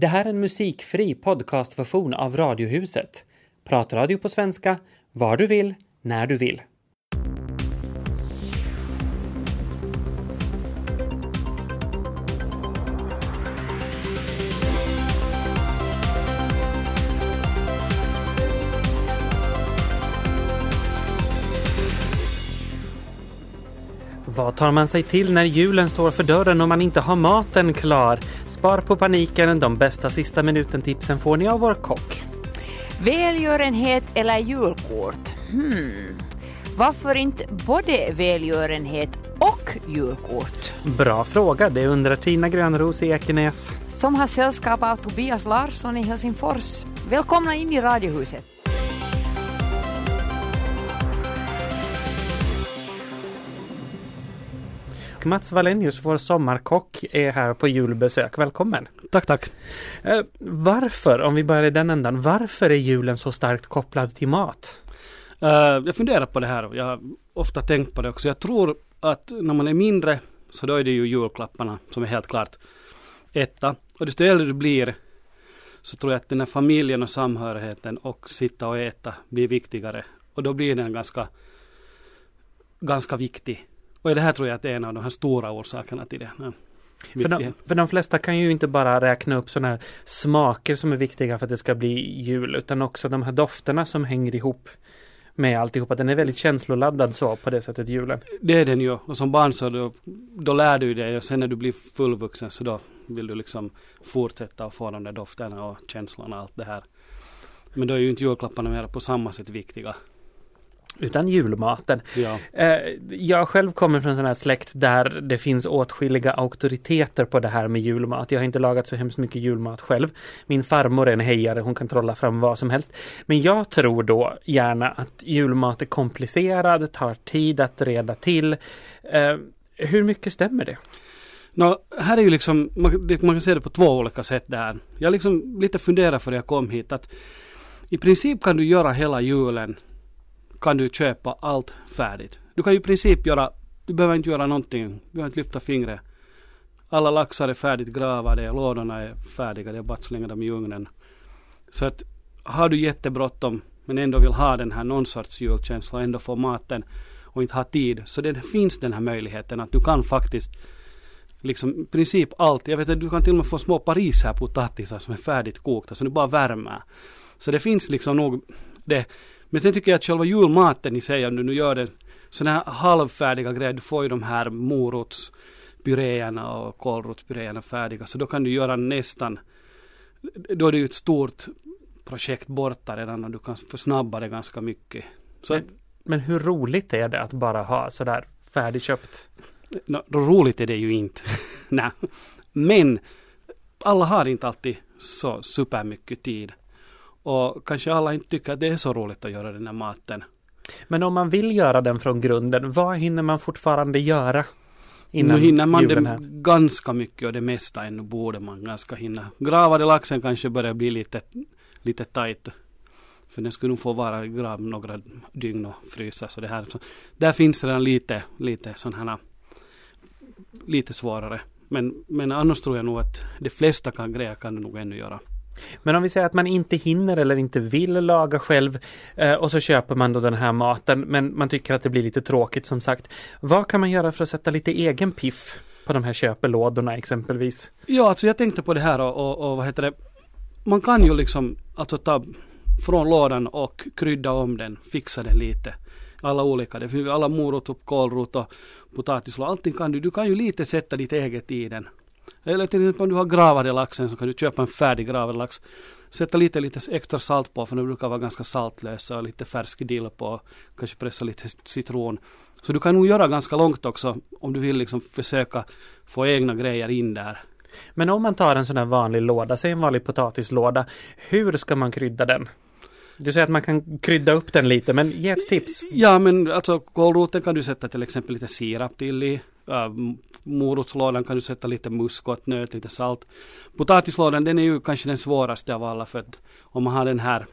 Det här är en musikfri podcastversion av Radiohuset. Pratradio på svenska, var du vill, när du vill. Vad tar man sig till när julen står för dörren och man inte har maten klar? Spar på paniken, de bästa sista minuten-tipsen får ni av vår kock. Välgörenhet eller julkort? Hmm. Varför inte både välgörenhet och julkort? Bra fråga, det undrar Tina Grönros i Ekenäs. Som har sällskap av Tobias Larsson i Helsingfors. Välkomna in i Radiohuset. Mats Wallenius, vår sommarkock, är här på julbesök. Välkommen! Tack, tack. Eh, varför, om vi börjar i den ändan, varför är julen så starkt kopplad till mat? Uh, jag funderar på det här och jag har ofta tänkt på det också. Jag tror att när man är mindre så då är det ju julklapparna som är helt klart etta. Och desto äldre du blir så tror jag att den här familjen och samhörigheten och sitta och äta blir viktigare. Och då blir den ganska, ganska viktig. Och det här tror jag att det är en av de här stora orsakerna till det. För de, för de flesta kan ju inte bara räkna upp sådana här smaker som är viktiga för att det ska bli jul, utan också de här dofterna som hänger ihop med alltihopa. Den är väldigt känsloladdad så på det sättet julen. Det är den ju. Och som barn så då, då lär du dig och sen när du blir fullvuxen så då vill du liksom fortsätta och få de där dofterna och känslorna och allt det här. Men då är ju inte julklapparna mer på samma sätt viktiga utan julmaten. Ja. Eh, jag själv kommer från en sån här släkt där det finns åtskilliga auktoriteter på det här med julmat. Jag har inte lagat så hemskt mycket julmat själv. Min farmor är en hejare, hon kan trolla fram vad som helst. Men jag tror då gärna att julmat är komplicerad, tar tid att reda till. Eh, hur mycket stämmer det? No, här är ju liksom, man, man kan se det på två olika sätt där. Jag liksom lite funderar för jag kom hit att i princip kan du göra hela julen kan du köpa allt färdigt. Du kan ju i princip göra, du behöver inte göra någonting, du behöver inte lyfta fingret. Alla laxar är färdigt gravade, lådorna är färdiga, det är bara att slänga dem i ugnen. Så att har du jättebråttom men ändå vill ha den här någon sorts julkänsla och ändå få maten och inte ha tid. Så det finns den här möjligheten att du kan faktiskt liksom i princip allt. Jag vet att du kan till och med få små Paris här potatisar som är färdigt kokta så du bara värmer. Så det finns liksom nog det. Men sen tycker jag att själva julmaten i sig, om du nu gör den sådana här halvfärdiga grejer, du får ju de här morotspyréerna och kålrotspyréerna färdiga, så då kan du göra nästan, då är det ju ett stort projekt borta redan och du kan försnabba det ganska mycket. Så men, men hur roligt är det att bara ha sådär färdigköpt? No, roligt är det ju inte. Nej. Men alla har inte alltid så supermycket tid. Och kanske alla inte tycker att det är så roligt att göra den här maten. Men om man vill göra den från grunden, vad hinner man fortfarande göra? Innan nu hinner man det ganska mycket och det mesta ännu borde man ganska hinna. Gravade laxen kanske börjar bli lite, lite tajt. För den skulle nog få vara grav några dygn och frysa. Så det här, så där finns redan lite, lite sådana lite svårare. Men, men annars tror jag nog att de flesta kan, grejer kan du nog ännu göra. Men om vi säger att man inte hinner eller inte vill laga själv eh, och så köper man då den här maten men man tycker att det blir lite tråkigt som sagt. Vad kan man göra för att sätta lite egen piff på de här köpelådorna exempelvis? Ja, alltså jag tänkte på det här och, och, och vad heter det? Man kan ju liksom alltså ta från lådan och krydda om den, fixa den lite. Alla olika, det finns alla morot och kålrot och potatislå, allting kan du, du kan ju lite sätta ditt eget i den. Eller till exempel om du har gravad laxen så kan du köpa en färdig gravad lax. Sätta lite, lite extra salt på för den brukar vara ganska saltlösa och lite färsk dill på. Kanske pressa lite citron. Så du kan nog göra ganska långt också om du vill liksom försöka få egna grejer in där. Men om man tar en sån här vanlig låda, säg en vanlig potatislåda. Hur ska man krydda den? Du säger att man kan krydda upp den lite, men ge ett tips. Ja, men alltså kålroten kan du sätta till exempel lite sirap till i. Äh, morotslådan kan du sätta lite muskot, nöt, lite salt. Potatislådan den är ju kanske den svåraste av alla för att om man har den här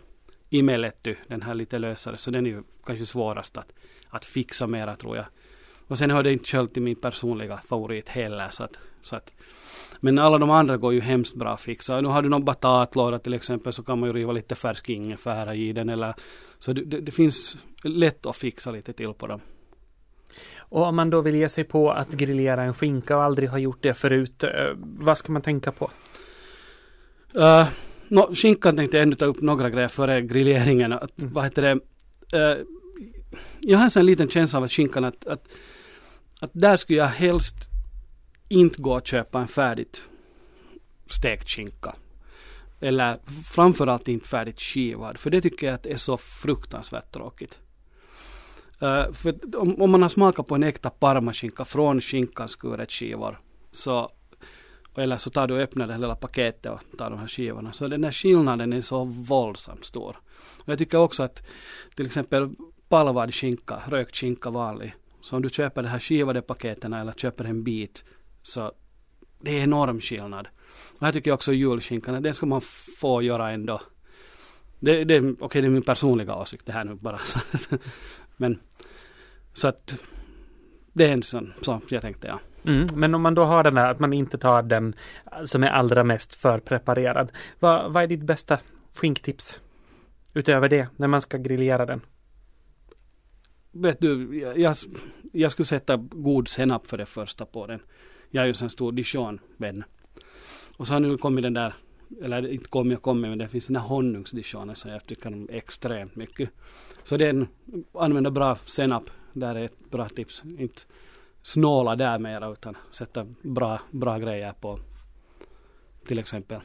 imeletty, den här lite lösare, så den är ju kanske svårast att, att fixa mera tror jag. Och sen hör det inte själv till min personliga favorit heller. Så att, så att, men alla de andra går ju hemskt bra att fixa. Nu har du någon batatlåda till exempel så kan man ju riva lite färsk ingefära i den. Eller, så det, det, det finns lätt att fixa lite till på dem. Och om man då vill ge sig på att grillera en skinka och aldrig har gjort det förut, eh, vad ska man tänka på? Uh, no, skinkan tänkte jag ändå ta upp några grejer före grilleringen. Att, mm. Vad heter det? Uh, jag har en liten känsla av att skinkan att, att, att där skulle jag helst inte gå och köpa en färdigt stekt skinka. Eller framförallt inte färdigt skivad. För det tycker jag att är så fruktansvärt tråkigt. Uh, för om, om, man har smakat på en äkta parmaskinka från skinkans skuret skivor så eller så tar du och öppnar det här lilla paketet och tar de här skivorna. Så den här skillnaden är så våldsamt stor. Och jag tycker också att till exempel palvad skinka, rökt skinka vanlig. Så om du köper de här skivade paketen eller köper en bit så det är enorm skillnad. Och här tycker jag också julskinkan, den ska man få göra ändå. Det, det, okej, okay, det är min personliga åsikt det här nu bara. Men så att det är en sån, så jag tänkte ja. Mm, men om man då har den där att man inte tar den som är allra mest förpreparerad. Vad, vad är ditt bästa skinktips? Utöver det, när man ska grillera den? Vet du, jag, jag skulle sätta god senap för det första på den. Jag är ju en stor dijon-vän. Och så har nu kommit den där, eller inte kommit och kommit, men det finns den här honungsdijonen som jag tycker om extremt mycket. Så den, använder bra senap, där är ett bra tips. Inte snåla där mera utan sätta bra, bra grejer på till exempel.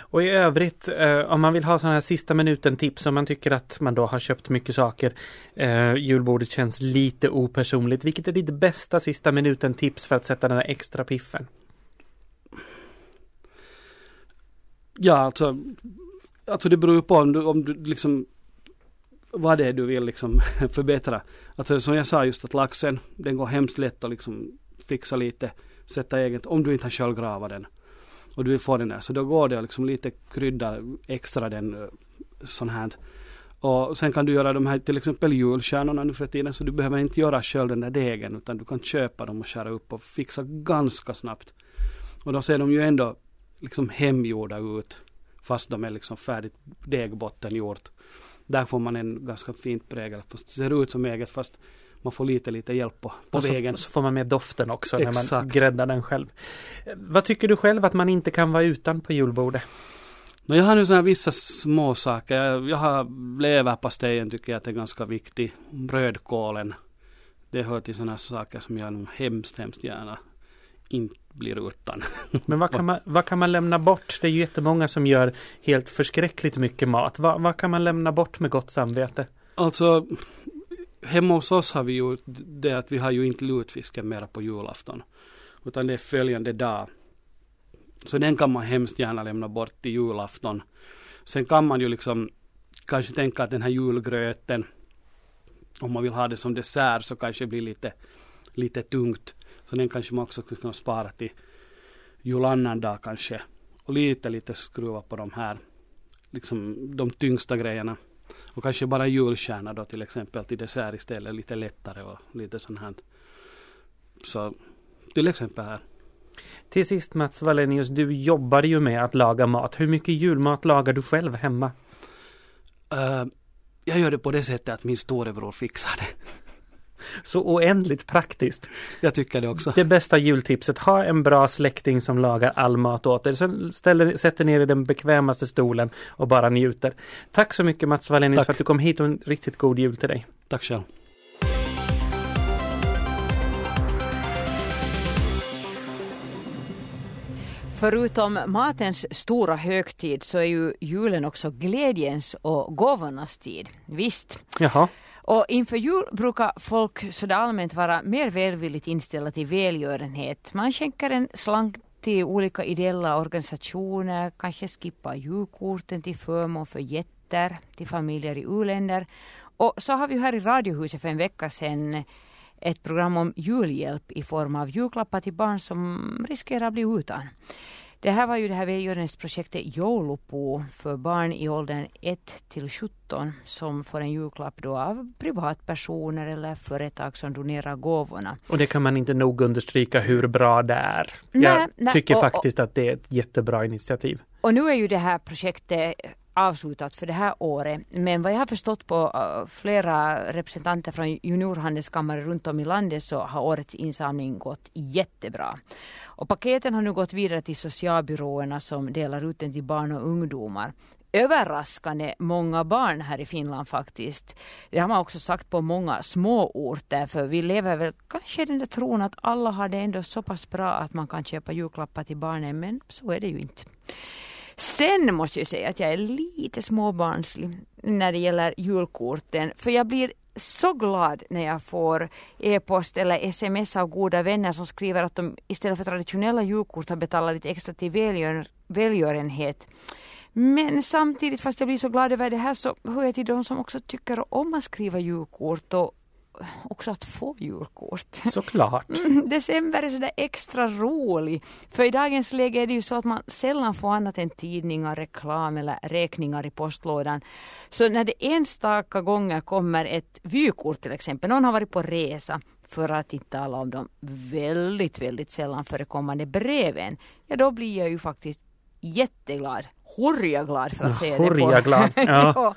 Och i övrigt, eh, om man vill ha sådana här sista minuten tips om man tycker att man då har köpt mycket saker. Eh, julbordet känns lite opersonligt. Vilket är ditt bästa sista minuten tips för att sätta den här extra piffen? Ja, alltså, alltså det beror ju på om du, om du liksom vad det är du vill liksom förbättra. Alltså som jag sa just att laxen, den går hemskt lätt att liksom fixa lite, sätta eget, om du inte har själv gravat den. Och du vill få den där, så då går det att liksom lite krydda extra den eh, sån här. Och sen kan du göra de här till exempel julstjärnorna nu för tiden, så du behöver inte göra själv den där degen, utan du kan köpa dem och skära upp och fixa ganska snabbt. Och då ser de ju ändå liksom hemgjorda ut, fast de är liksom färdigt degbotten gjort där får man en ganska fint prägel. Det ser ut som eget fast man får lite, lite hjälp på, på och vägen. Så, så får man med doften också Exakt. när man gräddar den själv. Vad tycker du själv att man inte kan vara utan på julbordet? No, jag har nu sådana vissa små saker. Jag, jag har leverpastejen tycker jag att är ganska viktig. Rödkålen. Det hör till sådana saker som jag nog hemskt, hemskt gärna inte blir utan. Men vad kan, man, vad kan man lämna bort? Det är ju jättemånga som gör helt förskräckligt mycket mat. Vad, vad kan man lämna bort med gott samvete? Alltså, hemma hos oss har vi ju det att vi har ju inte lutfisken mera på julafton. Utan det är följande dag. Så den kan man hemskt gärna lämna bort till julafton. Sen kan man ju liksom kanske tänka att den här julgröten om man vill ha det som dessert så kanske det blir lite, lite tungt. Så den kanske man också skulle kunna spara till julannandag kanske. Och lite, lite skruva på de här, liksom de tyngsta grejerna. Och kanske bara julstjärna då till exempel till dessert istället, lite lättare och lite sånt här. Så till exempel här. Till sist Mats Wallenius, du jobbar ju med att laga mat. Hur mycket julmat lagar du själv hemma? Uh, jag gör det på det sättet att min storebror fixar det. Så oändligt praktiskt. Jag tycker det också. Det bästa jultipset, ha en bra släkting som lagar all mat åt dig. Sen ställer, sätter ner i den bekvämaste stolen och bara njuter. Tack så mycket Mats Wallenius för att du kom hit och en riktigt god jul till dig. Tack själv. Förutom matens stora högtid så är ju julen också glädjens och gåvornas tid. Visst. Jaha. Och inför jul brukar folk sådär allmänt vara mer välvilligt inställda till välgörenhet. Man skänker en slant till olika ideella organisationer, kanske skippar julkorten till förmån för jätter till familjer i u-länder. Och så har vi här i Radiohuset för en vecka sedan ett program om julhjälp i form av julklappar till barn som riskerar att bli utan. Det här var ju det här välgörenhetsprojektet Joulupo för barn i åldern 1 till 17 som får en julklapp då av privatpersoner eller företag som donerar gåvorna. Och det kan man inte nog understryka hur bra det är. Nej, Jag nej, tycker och- faktiskt att det är ett jättebra initiativ. Och nu är ju det här projektet avslutat för det här året. Men vad jag har förstått på eh, flera representanter från juniorhandelskammare runt om i landet så har årets insamling gått jättebra. Och paketen har nu gått vidare till socialbyråerna som delar ut den till barn och ungdomar. Överraskande många barn här i Finland faktiskt. Det har man också sagt på många småorter. för vi lever väl kanske i den där tron att alla har det ändå så pass bra att man kan köpa julklappar till barnen men så är det ju inte. Sen måste jag säga att jag är lite småbarnslig när det gäller julkorten. För jag blir så glad när jag får e-post eller sms av goda vänner som skriver att de istället för traditionella julkort har betalat lite extra till välgör, välgörenhet. Men samtidigt, fast jag blir så glad över det här, så hör jag till de som också tycker om att skriva julkort och också att få julkort. Såklart. Mm, December är sådär extra rolig. För i dagens läge är det ju så att man sällan får annat än tidningar, reklam eller räkningar i postlådan. Så när det enstaka gånger kommer ett vykort till exempel, någon har varit på resa för att inte tala om de väldigt, väldigt sällan förekommande breven, ja då blir jag ju faktiskt jätteglad, hurjaglad för att säga det på. Ja. Ja.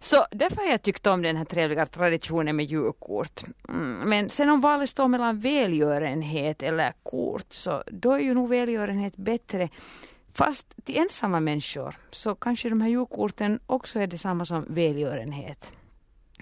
Så därför har jag tyckt om den här trevliga traditionen med julkort. Mm, men sen om valet står mellan välgörenhet eller kort så då är ju nog välgörenhet bättre. Fast till ensamma människor så kanske de här julkorten också är detsamma som välgörenhet.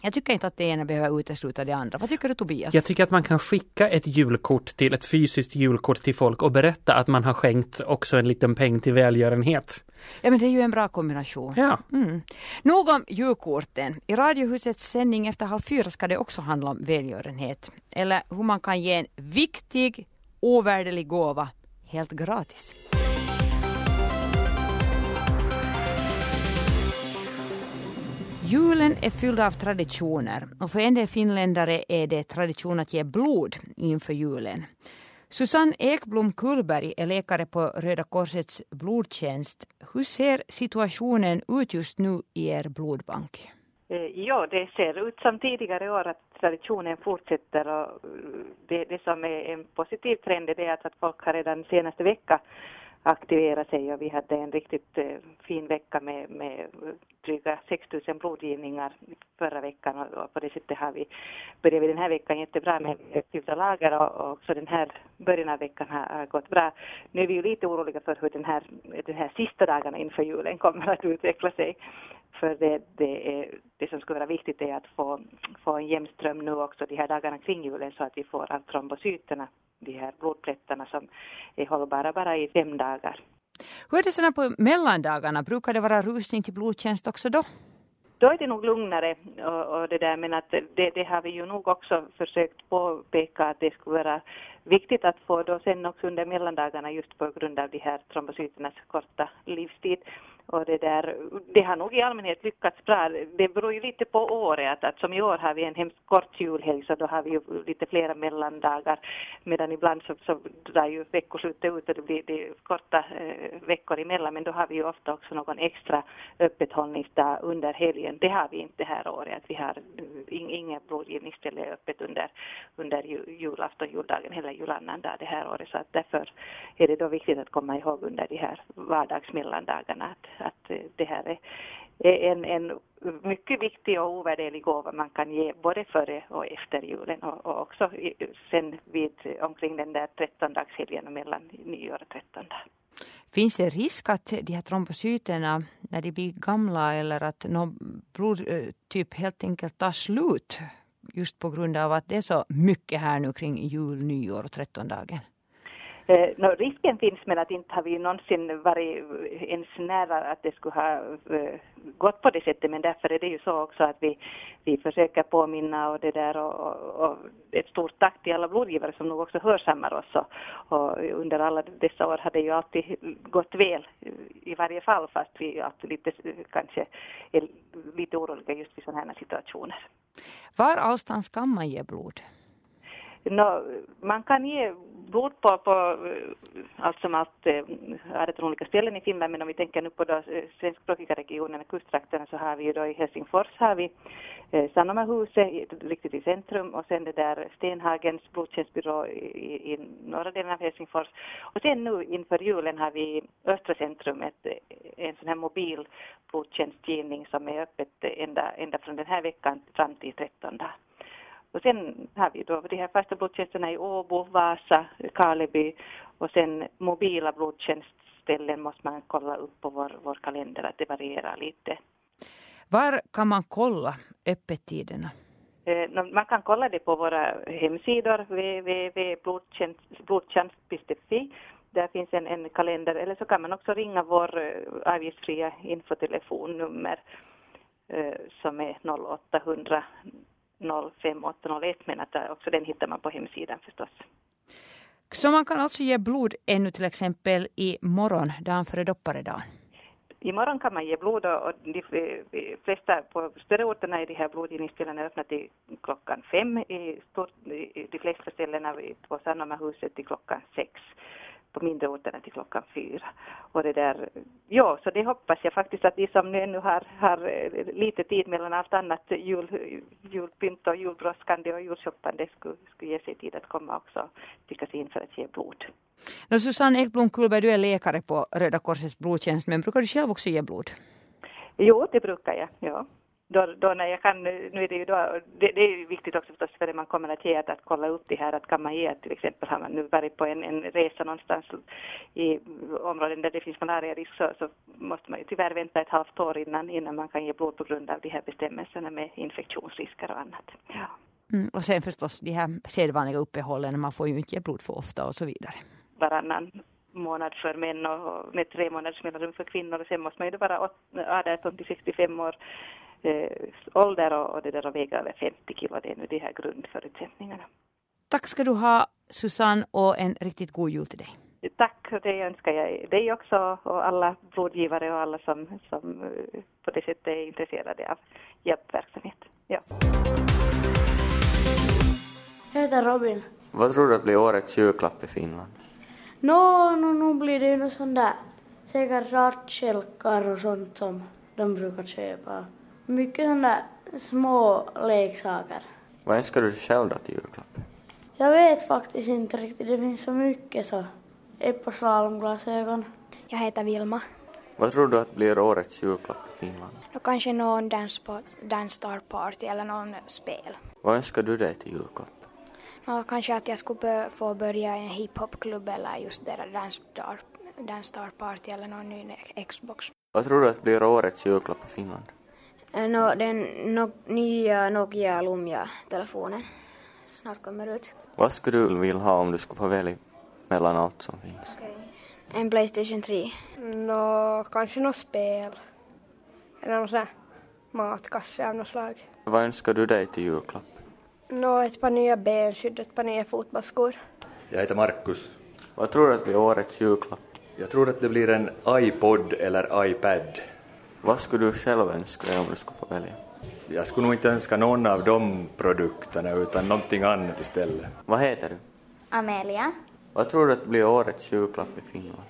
Jag tycker inte att det ena behöver utesluta det andra. Vad tycker du Tobias? Jag tycker att man kan skicka ett julkort till ett fysiskt julkort till folk och berätta att man har skänkt också en liten peng till välgörenhet. Ja men det är ju en bra kombination. Ja, Mm. Nog om julkorten. I Radiohusets sändning efter halv fyra ska det också handla om välgörenhet. Eller hur man kan ge en viktig, ovärderlig gåva helt gratis. Julen är fylld av traditioner och för en del finländare är det tradition att ge blod inför julen. Susanne Ekblom Kullberg är läkare på Röda Korsets blodtjänst. Hur ser situationen ut just nu i er blodbank? Eh, ja, det ser ut som tidigare år att traditionen fortsätter och eh, det, det som är en positiv trend är att, att folk har redan senaste vecka aktivera sig och vi hade en riktigt eh, fin vecka med, med dryga 6 000 blodgivningar förra veckan och, på det sättet har vi börjat den här veckan jättebra med fyllda lager och, och också den här början av veckan har, har gått bra. Nu är vi ju lite oroliga för hur den här, den här sista dagarna inför julen kommer att utveckla sig. För det, det, är, det som skulle vara viktigt är att få, få en jämn ström nu också de här dagarna kring julen så att vi får av trombocyterna, de här blodplättarna som är hållbara bara i fem dagar. Hur är det såna på mellandagarna? Brukar det vara rusning till blodtjänst också då? Då är det nog lugnare och, och det där men att det, det har vi ju nog också försökt påpeka att det skulle vara viktigt att få då sen också under mellandagarna just på grund av de här trombocyternas korta livstid. Och det där, det har nog i allmänhet lyckats bra. Det beror ju lite på året. Att, att som i år har vi en hemskt kort julhelg så då har vi ju lite flera mellandagar. Medan ibland så, så drar ju veckoslutet ut och det blir det korta eh, veckor emellan. Men då har vi ju ofta också någon extra öppethållningsdag under helgen. Det har vi inte här året. Att vi har mm, in, inget blodgivningsställe öppet under, under ju, julafton, juldagen heller eller julannandag det här året. Så att därför är det då viktigt att komma ihåg under de här vardagsmellandagarna att, att det här är en, en mycket viktig och ovärderlig gåva man kan ge både före och efter julen och, och också sen vid omkring den där trettondagshelgen och mellan nyår och 13 Finns det risk att de här trombocyterna, när de blir gamla eller att någon blodtyp eh, helt enkelt tar slut just på grund av att det är så mycket här nu kring jul, nyår och trettondagen? Eh, no, risken finns men att inte har vi någonsin varit ens nära att det skulle ha eh, gått på det sättet men därför är det ju så också att vi, vi försöker påminna och det där och, och, och ett stort tack till alla blodgivare som nog också hörsammar oss och, och under alla dessa år har det ju alltid gått väl i varje fall fast vi alltid lite kanske är lite oroliga just i sådana här situationer. Var allstans kan man ge blod? No, man kan ge blod på, på eh, allt som allt eh, 18 olika ställen i Finland, men om vi tänker nu på då eh, svenskspråkiga regionerna, kusttrakterna, så har vi ju då i Helsingfors har vi eh, Sanomahuset riktigt i centrum och sen det där Stenhagens blodtjänstbyrå i, i norra delen av Helsingfors. Och sen nu inför julen har vi Östra centrum, ett, en sån här mobil blodtjänstgivning som är öppet ända, ända från den här veckan fram till 13 dagar. Och sen har vi då de här fasta blodtjänsterna i Åbo, Vasa, Karleby och sen mobila blodtjänstställen måste man kolla upp på vår, vår kalender att det varierar lite. Var kan man kolla öppettiderna? Eh, man kan kolla det på våra hemsidor www.blodtjänst.fi. Där finns en, en kalender eller så kan man också ringa vår eh, avgiftsfria infotelefonnummer eh, som är 0800 05801 men att också den hittar man på hemsidan förstås. Så man kan alltså ge blod ännu till exempel i morgon, dagen före dopparedagen? Imorgon kan man ge blod och de flesta på större orterna är de här blodgivningsställena öppna till klockan fem, i, stort, i de flesta ställena på Sannamahuset till klockan sex på mindre orterna till klockan fyra. Och det där, ja, så det hoppas jag faktiskt att de som nu ännu har, har eh, lite tid mellan allt annat jul, julpynt och julbrådskande och julshoppande skulle, skulle ge sig tid att komma också och tycka sig in för att ge blod. No, Susanne Ekblom Kullberg, du är läkare på Röda Korsets blodtjänst, men brukar du själv också ge blod? Jo, det brukar jag, ja då, då när jag kan, nu är det ju då, det, det är viktigt också förstås för det man kommer att ge att, att kolla upp det här att kan man ge till exempel har man nu varit på en, en resa någonstans i områden där det finns malariarisk så, så måste man ju tyvärr vänta ett halvt år innan, innan man kan ge blod på grund av de här bestämmelserna med infektionsrisker och annat. Ja. Mm, och sen förstås de här sedvanliga uppehållen, man får ju inte ge blod för ofta och så vidare. Varannan månad för män och med tre månaders mellanrum för kvinnor och sen måste man ju vara 18 till 65 år eh, ålder och, och det där att väga över 50 kilo. Det är nu de här grundförutsättningarna. Tack ska du ha Susanne och en riktigt god jul till dig. Tack, och det önskar jag dig också och alla blodgivare och alla som, som eh, på det sättet är intresserade av hjälpverksamhet. Ja. Jag heter Robin. Vad tror du blir årets julklapp i Finland? Nå, no, nu blir det ju något sånt där, säkert rattkälkar och sånt som de brukar köpa. Mycket sådana små leksaker. Vad önskar du själv då till julklapp? Jag vet faktiskt inte riktigt, det finns så mycket så. Eppaslalomglasögon. Jag heter Vilma. Vad tror du att blir årets julklapp i Finland? Och kanske någon dance, dance star party eller någon spel. Vad önskar du dig till julklapp? Och kanske att jag skulle få börja i en hiphopklubb eller just deras dance star, dance star party eller någon ny Xbox. Vad tror du att blir årets julklapp i Finland? No, den no, nya Nokia Lumia-telefonen snart kommer ut. Vad skulle du vilja ha om du skulle få välja mellan allt som finns? Okay. En Playstation 3. Nå, kanske något spel. Eller någon sån här matkasse av något slag. Vad önskar du dig till julklapp? Nå, ett par nya benskydd, ett par nya fotbollsskor. Jag heter Markus. Vad tror du att blir årets julklapp? Jag tror att det blir en iPod eller iPad. Vad skulle du själv önska dig om du skulle få välja? Jag skulle nog inte önska någon av de produkterna utan någonting annat istället. Vad heter du? Amelia. Vad tror du att blir årets julklapp i Finland?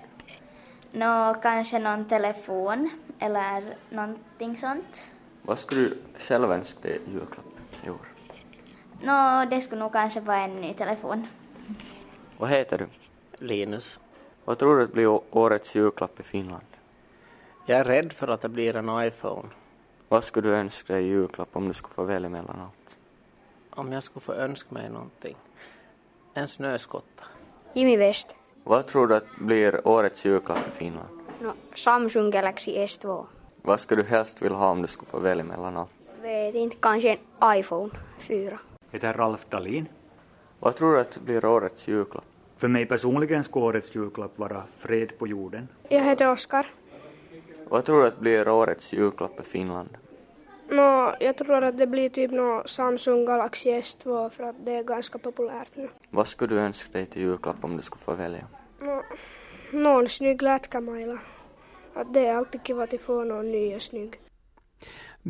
Nå, kanske någon telefon eller någonting sånt. Vad skulle du själv önska dig i julklapp i år? Nå, det skulle nog kanske vara en ny telefon. Vad heter du? Linus. Vad tror du att blir årets julklapp i Finland? Jag är rädd för att det blir en iPhone. Vad skulle du önska dig i julklapp om du skulle få välja mellan allt? Om jag skulle få önska mig någonting? En snöskotta. Jimmy West. Vad tror du att blir årets julklapp i Finland? No, Samsung Galaxy S2. Vad skulle du helst vilja ha om du skulle få välja mellan allt? Vet inte, kanske en iPhone 4. Jag heter Ralf Dahlin. Vad tror du att blir årets julklapp? För mig personligen ska årets julklapp vara fred på jorden. Jag heter Oskar. Vad tror du att blir årets julklapp i Finland? No, jag tror att det blir typ nå Samsung Galaxy S2 för att det är ganska populärt nu. Vad skulle du önska dig till julklapp om du skulle få välja? No, någon snygg lätkämaila. Att det är alltid kiva att få någon ny och snygg.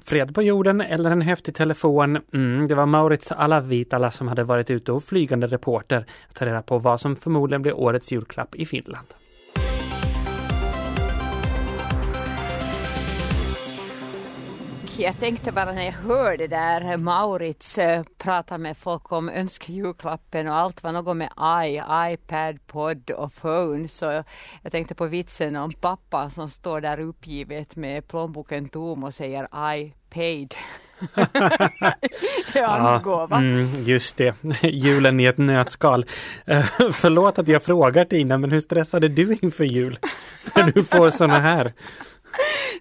Fred på jorden eller en häftig telefon. Mm, det var Maurits Alavitala som hade varit ute och flygande reporter att ta reda på vad som förmodligen blir årets julklapp i Finland. Jag tänkte bara när jag hörde där Maurits äh, prata med folk om önskejulklappen och allt var något med i, iPad, podd och phone. Så jag tänkte på vitsen om pappan som står där uppgivet med plånboken tom och säger I paid. det är hans gåva. Mm, just det, julen i ett nötskal. Uh, förlåt att jag frågar Tina, men hur stressade du inför jul? När du får såna här?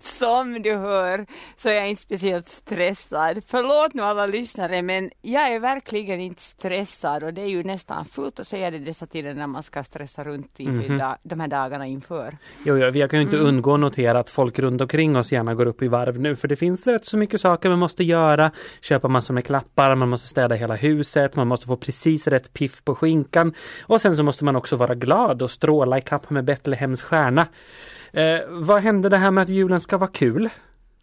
Som du hör så är jag inte speciellt stressad. Förlåt nu alla lyssnare men jag är verkligen inte stressad och det är ju nästan fullt att säga det dessa tider när man ska stressa runt inför mm -hmm. de här dagarna inför. Jo, jo vi kan ju inte mm. undgå att notera att folk runt omkring oss gärna går upp i varv nu för det finns rätt så mycket saker man måste göra. Köpa massor med klappar, man måste städa hela huset, man måste få precis rätt piff på skinkan och sen så måste man också vara glad och stråla i kapp med Betlehems stjärna. Eh, vad hände det här med att julen ska vara kul?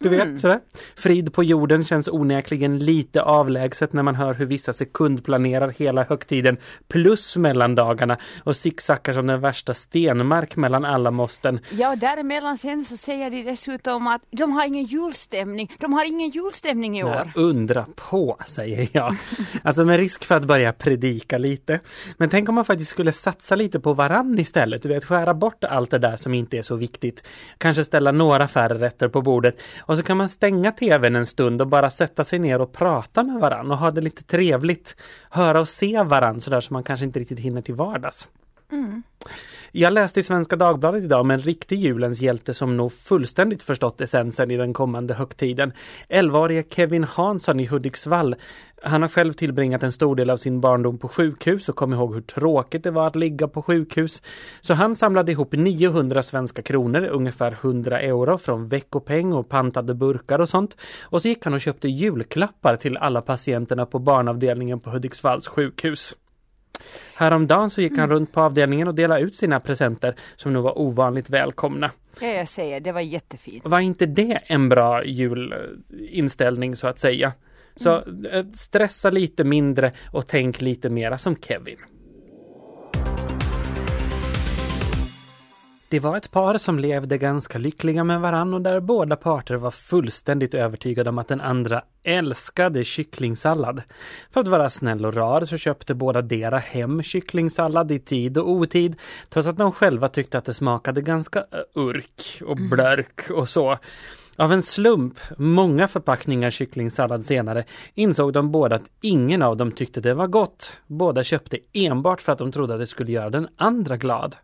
Du vet, mm. sådär. Frid på jorden känns onekligen lite avlägset när man hör hur vissa sekundplanerar hela högtiden plus mellandagarna och zigzaggar som den värsta stenmark mellan alla måsten. Ja, däremellan sen så säger de dessutom att de har ingen julstämning. De har ingen julstämning i år. Nej, undra på, säger jag. alltså med risk för att börja predika lite. Men tänk om man faktiskt skulle satsa lite på varann istället. Du vet, skära bort allt det där som inte är så viktigt. Kanske ställa några färre rätter på bordet och så kan man stänga tvn en stund och bara sätta sig ner och prata med varann och ha det lite trevligt. Höra och se varann sådär som man kanske inte riktigt hinner till vardags. Mm. Jag läste i Svenska Dagbladet idag om en riktig julens hjälte som nog fullständigt förstått essensen i den kommande högtiden. 11-årige Kevin Hansson i Hudiksvall. Han har själv tillbringat en stor del av sin barndom på sjukhus och kom ihåg hur tråkigt det var att ligga på sjukhus. Så han samlade ihop 900 svenska kronor, ungefär 100 euro från veckopeng och pantade burkar och sånt. Och så gick han och köpte julklappar till alla patienterna på barnavdelningen på Hudiksvalls sjukhus. Häromdagen så gick han mm. runt på avdelningen och delade ut sina presenter som nog var ovanligt välkomna. Ja, jag säger, det var jättefint. Var inte det en bra julinställning så att säga? Så mm. Eh, stressa lite mindre och tänk lite mera som Kevin. Det var ett par som levde ganska lyckliga med varann och där båda parter var fullständigt övertygade om att den andra älskade kycklingsallad. För att vara snäll och rar så köpte båda dera hem kycklingsallad i tid och otid trots att de själva tyckte att det smakade ganska eh, urk och mm. blörk och så. Av en slump, många förpackningar kycklingsallad senare, insåg de båda att ingen av dem tyckte det var gott. Båda köpte enbart för att de trodde att det skulle göra den andra glad.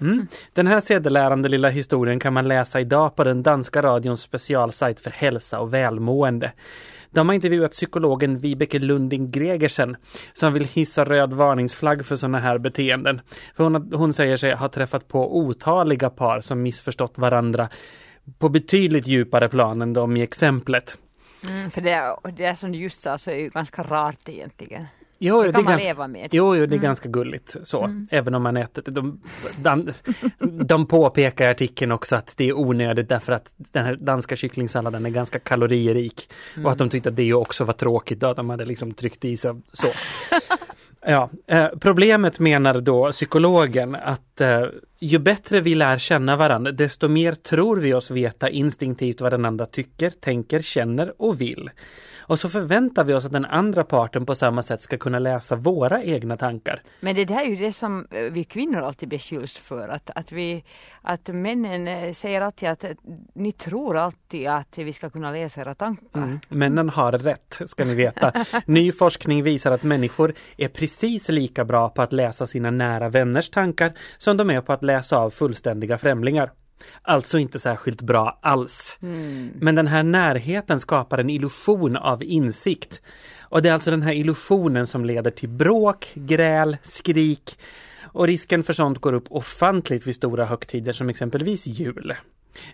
Mm. Den här sedelärande lilla historien kan man läsa idag på den danska radions specialsajt för hälsa och välmående. De har intervjuat psykologen Vibeke Lunding Gregersen som vill hissa röd varningsflagg för sådana här beteenden. För hon, hon säger sig ha träffat på otaliga par som missförstått varandra på betydligt djupare plan än de i exemplet. Mm, för det, det som du just sa så är ju ganska rart egentligen. Jo, det kan man ganska, leva med. Jo, jo det är mm. ganska gulligt så. Mm. Även om man äter de, de, de påpekar i artikeln också att det är onödigt därför att den här danska kycklingsalladen är ganska kaloririk. Mm. Och att de tyckte att det också var tråkigt då. De hade liksom tryckt i sig så. Ja, eh, problemet menar då psykologen att eh, ju bättre vi lär känna varandra, desto mer tror vi oss veta instinktivt vad den andra tycker, tänker, känner och vill. Och så förväntar vi oss att den andra parten på samma sätt ska kunna läsa våra egna tankar. Men det där är ju det som eh, vi kvinnor alltid beskylls för. Att, att, vi, att männen eh, säger alltid att eh, ni tror alltid att vi ska kunna läsa era tankar. Mm. Männen har rätt, ska ni veta. Ny forskning visar att människor är precis lika bra på att läsa sina nära vänners tankar som de är på att läsa av fullständiga främlingar. Alltså inte särskilt bra alls. Mm. Men den här närheten skapar en illusion av insikt. Och det är alltså den här illusionen som leder till bråk, gräl, skrik och risken för sånt går upp ofantligt vid stora högtider som exempelvis jul.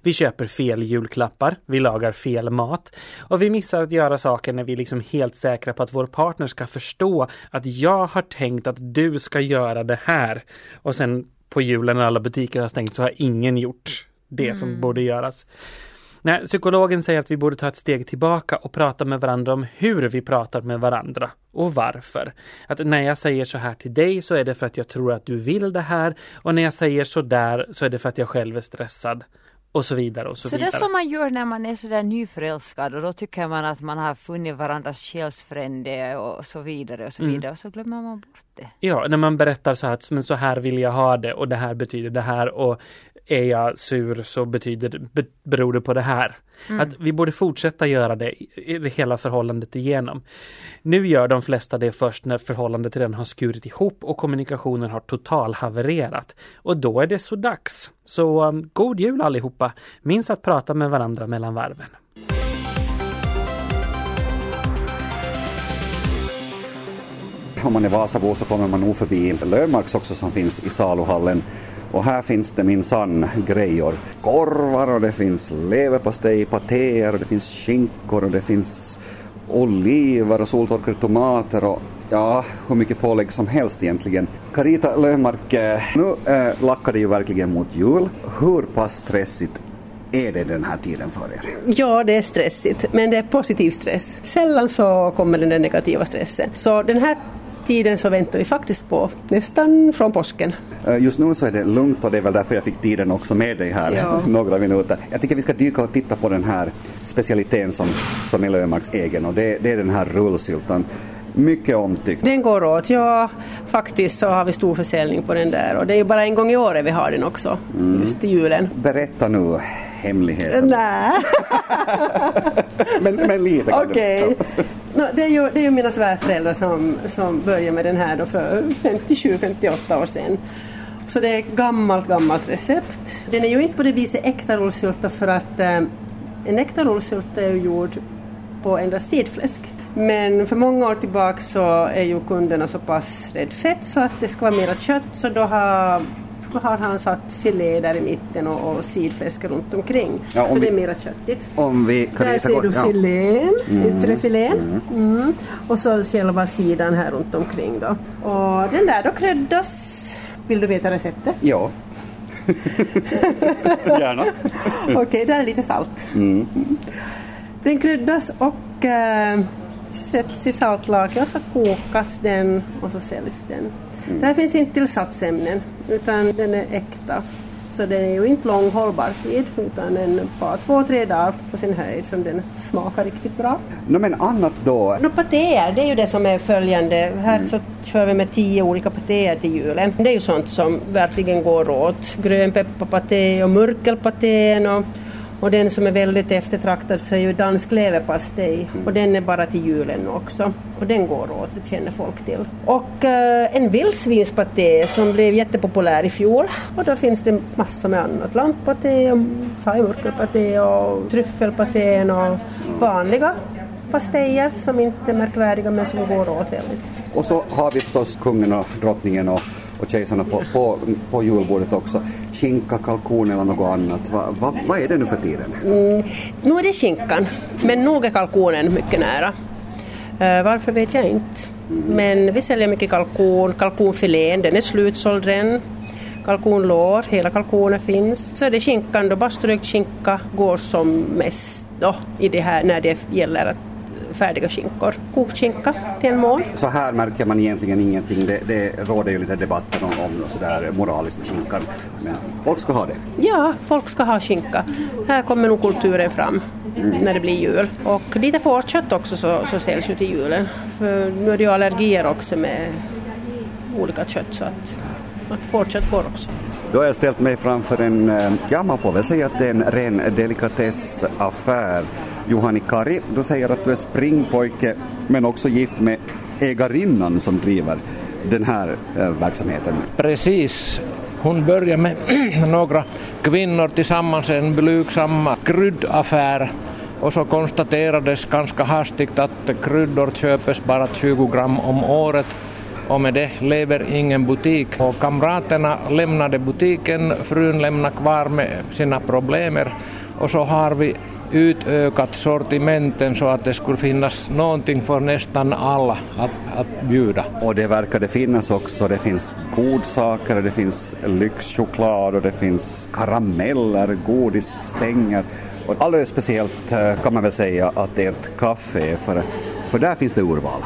Vi köper fel julklappar, vi lagar fel mat och vi missar att göra saker när vi är liksom helt säkra på att vår partner ska förstå att jag har tänkt att du ska göra det här. Och sen på julen när alla butiker har stängt så har ingen gjort det mm. som borde göras. Nej, psykologen säger att vi borde ta ett steg tillbaka och prata med varandra om hur vi pratar med varandra och varför. Att när jag säger så här till dig så är det för att jag tror att du vill det här och när jag säger så där så är det för att jag själv är stressad och så vidare och så, så vidare. det som man gör när man är sådär nyförälskad och då tycker man att man har funnit varandras själsfrände och så vidare och så Mm. vidare och så glömmer man bort det. Ja, när man berättar så här att men så här vill jag ha det och det här betyder det här och är jag sur så betyder beror det på det här. Mm. Att vi borde fortsätta göra det i, i hela förhållandet igenom. Nu gör de flesta det först när förhållandet redan har skurit ihop och kommunikationen har totalhavererat. Och då är det så dags. Så um, god jul allihopa! Minns att prata med varandra mellan varven. Om man är Vasabo så kommer man nog förbi Löfmarks också som finns i saluhallen. Och här finns det minsann grejor. Korvar och det finns leverpastej, patéer och det finns skinkor och det finns oliver och soltorkade tomater och ja, hur mycket pålägg som helst egentligen. Carita Löfmark, eh, nu äh, lackar det ju verkligen mot jul. Hur pass stressigt är det den här tiden för er? Ja, det är stressigt, men det är positiv stress. Sällan så kommer den där negativa stressen. Så den här tiden så väntar vi faktiskt på nästan från påsken. Eh, Just nu så är det lugnt och det är väl därför jag fick tiden också med dig här Ja. några minuter. Jag tycker vi ska dyka och titta på den här specialiteten som, som är Löfmarks egen och det, det är den här rullsyltan. Mycket omtyckt. Den går åt, ja faktiskt så har vi stor försäljning på den där och det är ju bara en gång i året vi har den också, Mm. just i julen. Berätta nu hemligheten. Nej. men, men lite kan. Okej. Nå, det, är ju, det är ju mina svärföräldrar som, som började med den här då för 57-58 år sedan. Så det är ett gammalt, gammalt recept. Den är ju inte på det viset äkta rullsylta för att eh, en äkta rullsylta är ju gjord på endast sidfläsk. Men för många år tillbaka så är ju kunderna så pass rädd fett så att det ska vara mera kött så då har, har han satt filé där i mitten och, och sidfläsk runt omkring. Ja, om så vi- det är mera köttigt. Om vi, Där ser du ja. filén, Mm. yttre filén. Mm. Och så själva sidan här runt omkring då. Och den där då kryddas. Vill du veta receptet? Ja. Gärna. Okej, där är lite salt. Mm. Den kryddas och eh, sätts i saltlake och så kokas den och så säljs den. Mm. Där finns inte tillsatsämnen utan den är äkta. Så det är ju inte lång hållbar tid utan den bara två, tre dagar på sin höjd som den smakar riktigt bra. No, men annat då? No, patéer, det är ju det som är följande. Här så kör vi med tio olika patéer till julen. Det är ju sånt som verkligen går åt. Grönpepparpaté och mörkelpatén och, och den som är väldigt eftertraktad så är ju dansk leverpastej och den är bara till julen också. Och den går åt, det känner folk till. Och eh, en vildsvinspaté som blev jättepopulär i fjol och då finns det massor med annat. Lamppaté, och och tryffelpatén och vanliga pastejer som inte är märkvärdiga men som går åt väldigt. Och så har vi förstås kungen och drottningen och, och kejsarna på, på, på julbordet också. Skinka, kalkon eller något annat. Va, va, vad är det nu för tiden? Mm, nu är det skinkan, men nog är kalkonen mycket nära. Uh, varför vet jag inte. Men vi säljer mycket kalkon, kalkonfilén, den är slutsåld redan. Kalkonlår, hela kalkonen finns. Så är det skinkan då, baströkt skinka går som mest då, i det här när det gäller att färdiga skinkor. Kokt skinka till en mån. Så här märker man egentligen ingenting. Det, det råder ju lite debatter om, om sådär moraliskt med skinkan. Men folk ska ha det. Ja, folk ska ha skinka. Här kommer nog kulturen fram när det blir jul. Och lite fårkött också så, så säljs ju till julen. För nu är det ju allergier också med olika kött så att, att fårkött går också. Då har jag ställt mig framför en, eh, ja man får väl säga att det är en ren delikatessaffär. Juhani Kari, du säger att du är springpojke men också gift med ägarinnan som driver den här eh, verksamheten. Precis. Hon började med några kvinnor tillsammans en blygsam kryddaffär och så konstaterades ganska hastigt att kryddor köpes bara 20 gram om året och med det lever ingen butik. Och kamraterna lämnade butiken, frun lämnade kvar med sina problem och så har vi utökat sortimenten så att det skulle finnas någonting för nästan alla att, att bjuda. Och det verkar det finnas också. Det finns godsaker, det finns lyxchoklad och det finns karameller, godisstänger. Och alldeles speciellt eh, kan man väl säga att ert kaffe är för, för där finns det urval.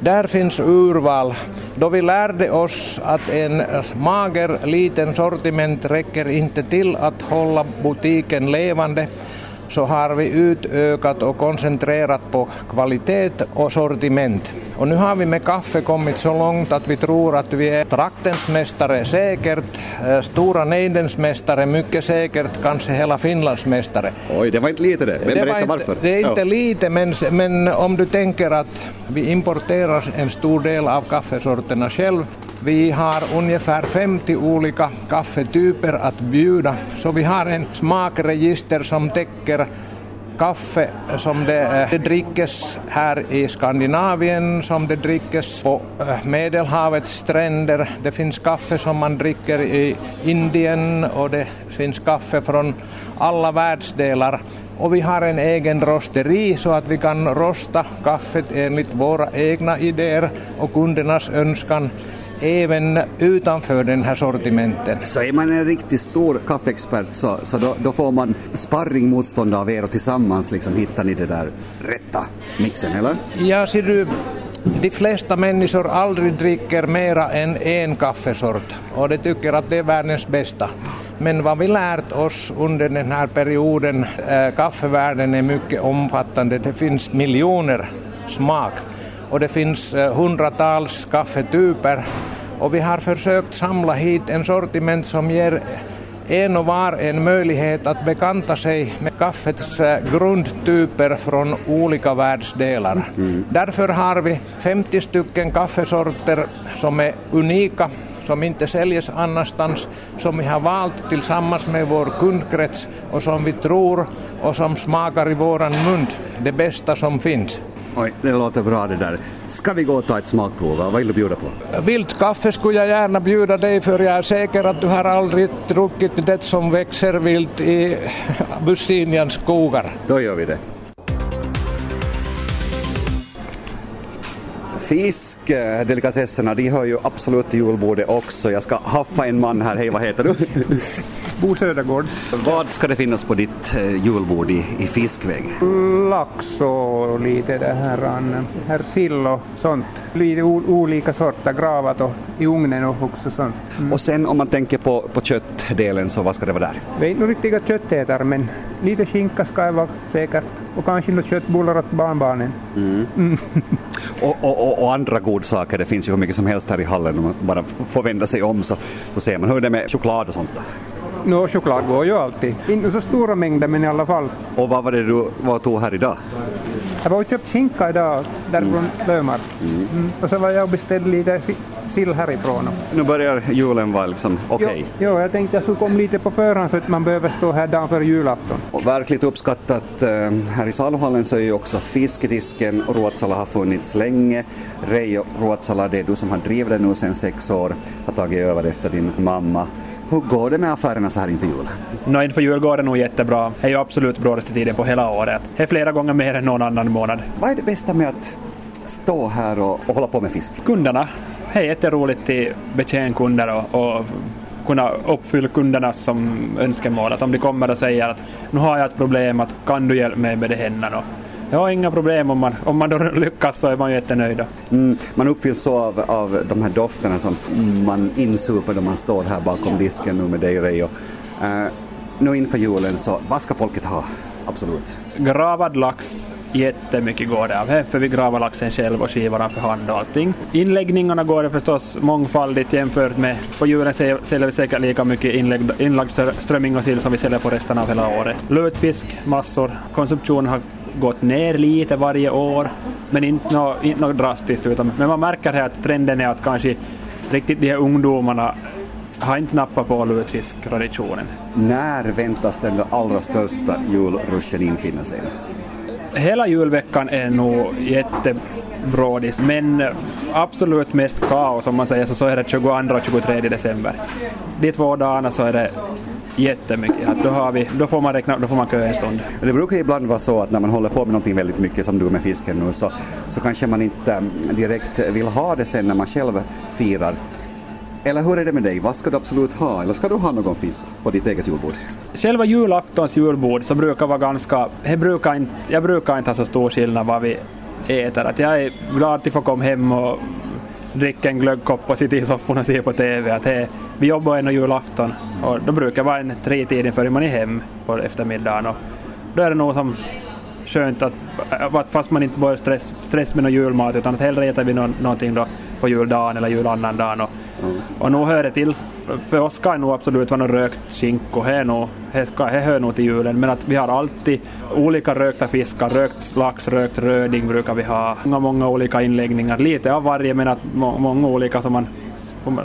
Där finns urval. Då vi lärde oss att en mager liten sortiment räcker inte till att hålla butiken levande så har vi utökat och koncentrerat på kvalitet och sortiment. Och nu har vi med kaffe kommit så långt att vi tror att vi är traktens mästare säkert, Stora Neidens mästare mycket säkert, kanske hela Finlands mästare. Oj, det var inte lite det. Vem berättar inte, varför? Det är inte Ja. lite, men, men om du tänker att vi importerar en stor del av kaffesorterna själv. Vi har ungefär 50 olika kaffetyper att bjuda, så vi har en smakregister som täcker kaffe som det, eh, det drickes här i Skandinavien, som det drickes på eh, Medelhavets stränder. Det finns kaffe som man dricker i Indien och det finns kaffe från alla världsdelar. Och vi har en egen rosteri så att vi kan rosta kaffet enligt våra egna idéer och kundernas önskan även utanför den här sortimenten. Så är man en riktigt stor kaffeexpert så, så då, då får man sparring motstånd av er och tillsammans liksom hittar ni det där rätta mixen, eller? Ja, ser du, de flesta människor aldrig dricker mera än en kaffesort och de tycker att det är världens bästa. Men vad vi lärt oss under den här perioden, äh, kaffevärlden är mycket omfattande, det finns miljoner smak och det finns äh, hundratals kaffetyper och vi har försökt samla hit en sortiment som ger en och var en möjlighet att bekanta sig med kaffets eh, grundtyper från olika världsdelar. Därför har vi 50 stycken kaffesorter som är unika som inte säljs annanstans, som vi har valt tillsammans med vår kundkrets och som vi tror och som smakar i våran mun det bästa som finns. Oj, det låter bra det där. Ska vi gå och ta ett smakprov? Vad vill du bjuda på? Vilt kaffe skulle jag gärna bjuda dig för jag är säker att du har aldrig druckit det som växer vilt i Bussinians skogar. Då gör vi det. Fiskdelikatesserna, de hör ju absolut till julbordet också. Jag ska haffa en man här. Hej, vad heter du? Bo Södergård. Vad ska det finnas på ditt eh, julbord i, i fiskväg? Lax och lite det här, an- här sill och sånt. Lite olika sorter, gravat och i ugnen och också sånt. Mm. Och sen om man tänker på, på köttdelen, så vad ska det vara där? Vi är inte riktiga köttätare men lite skinka ska det vara säkert. Och kanske några köttbullar åt barnbarnen. Mm. Mm. Och, och, och, andra godsaker, det finns ju hur mycket som helst här i hallen. Om man bara får vända sig om så, så ser man hur det är med choklad och sånt. Där. Nå, choklad går ju alltid. Inte så stora mängder men i alla fall. Och vad var det du vad tog här idag? Jag var och köpt skinka idag därifrån Löfmark. Mm. Och så var jag och beställde lite si- sill härifrån. Nu börjar julen vara liksom okej. Jo, jo, jag tänkte jag skulle komma lite på förhand så att man behöver stå här dagen före julafton. Och verkligt uppskattat eh, här i saluhallen så är ju också fiskedisken och Ruotsala har funnits länge. Reijo Ruotsala, det är du som har drivit den nu sedan sex år, har tagit över efter din mamma. Hur går det med affärerna så här inför julen? Nå, inför jul går det nog jättebra. Det är ju absolut brådaste tiden på hela året. Det är flera gånger mer än någon annan månad. Vad är det bästa med att stå här och, och hålla på med fisk? Kunderna. Det är jätteroligt att betjäna kunder och, och kunna uppfylla kundernas som önskemål. Att om de kommer och säger att nu har jag ett problem, att kan du hjälpa mig med det här? Jag har inga problem om man, om man då lyckas så är man ju jättenöjd. Mm, man uppfylls så av, av de här dofterna som man insuper när man står här bakom disken nu med dig Reijo. Uh, nu inför julen så, vad ska folket ha? Absolut. Gravad lax, jättemycket går det av. här, För vi gravar laxen själv och skivar den för hand och allting. Inläggningarna går det förstås mångfaldigt jämfört med på julen sä- säljer vi säkert lika mycket inlägg, inlagd strö- strömming och sill som vi säljer på resten av hela året. Lutfisk, massor. Konsumtionen har gått ner lite varje år, men inte något, inte något drastiskt. Utan, men man märker här att trenden är att kanske riktigt de här ungdomarna har inte nappat på lutfisktraditionen. När väntas den allra största julruschen infinna sig? Hela julveckan är nog jättebrådis, men absolut mest kaos om man säger så, så är det 22 och 23 december. De två dagarna så är det jättemycket. Att då, har vi, då, får man räkna, då får man kö en stund. Det brukar ibland vara så att när man håller på med någonting väldigt mycket som du med fisken nu så, så kanske man inte mm, direkt vill ha det sen när man själv firar. Eller hur är det med dig? Vad ska du absolut ha? Eller ska du ha någon fisk på ditt eget julbord? Själva julaftons julbord så brukar vara ganska... Jag brukar inte, jag brukar inte ha så stor skillnad vad vi äter. Att jag är glad att få komma hem och dricka en glöggkopp och sitta i soffan och se på TV. Att he, vi jobbar ändå julafton och då brukar vara en tre tiden före man är hem på eftermiddagen. Och då är det nog som skönt att, fast man inte börjar stress, stress med någon julmat utan att hellre äter vi nå, någonting då på juldagen eller julannandagen. Och, mm. och nu hör det till, för oss ska nog absolut vara någon rökt skinko, det, nog, hör nog till julen, men att vi har alltid olika rökta fiskar, rökt lax, rökt röding brukar vi ha, många, många olika inläggningar, lite av varje men att må, många olika som man,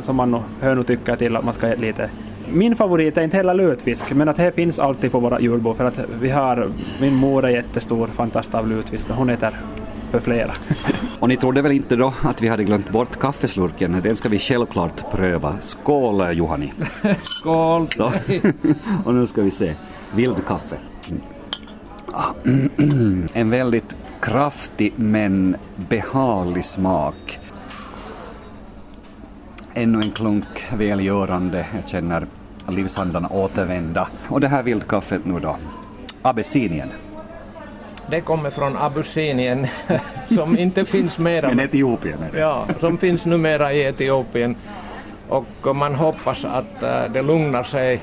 som man nog, hör nog tycka till att man ska äta lite min favorit är inte heller lutfisk, men att det finns alltid på våra julbord för att vi har, min mor är jättestor fantast av lutfisk och hon äter för flera. Och ni trodde väl inte då att vi hade glömt bort kaffeslurken? Den ska vi självklart pröva. Skål Johani! Skål! Så. och nu ska vi se. Vildkaffe. En väldigt kraftig men behaglig smak. Ännu en klunk välgörande. Jag känner livsandarna återvända. Och det här vildkaffet nu då? Abessinien. Det kommer från Abyssinien som inte finns mera. Men Etiopien är det. Ja, som finns numera i Etiopien. Och man hoppas att uh, det lugnar sig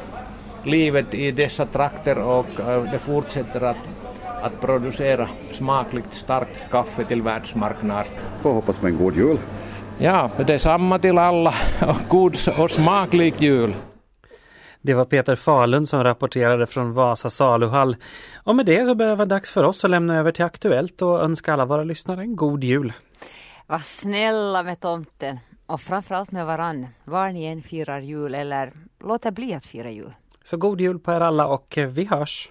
livet i dessa trakter och uh, det fortsätter att, att producera smakligt starkt kaffe till världsmarknad. Får hoppas på en god jul. Ja, detsamma till alla och god och smaklig jul. Det var Peter Falund som rapporterade från Vasa saluhall. Och med det så börjar det vara dags för oss att lämna över till Aktuellt och önska alla våra lyssnare en god jul. Var snälla med tomten och framförallt med varann. Var ni än firar jul eller låter bli att fira jul. Så god jul på er alla och vi hörs!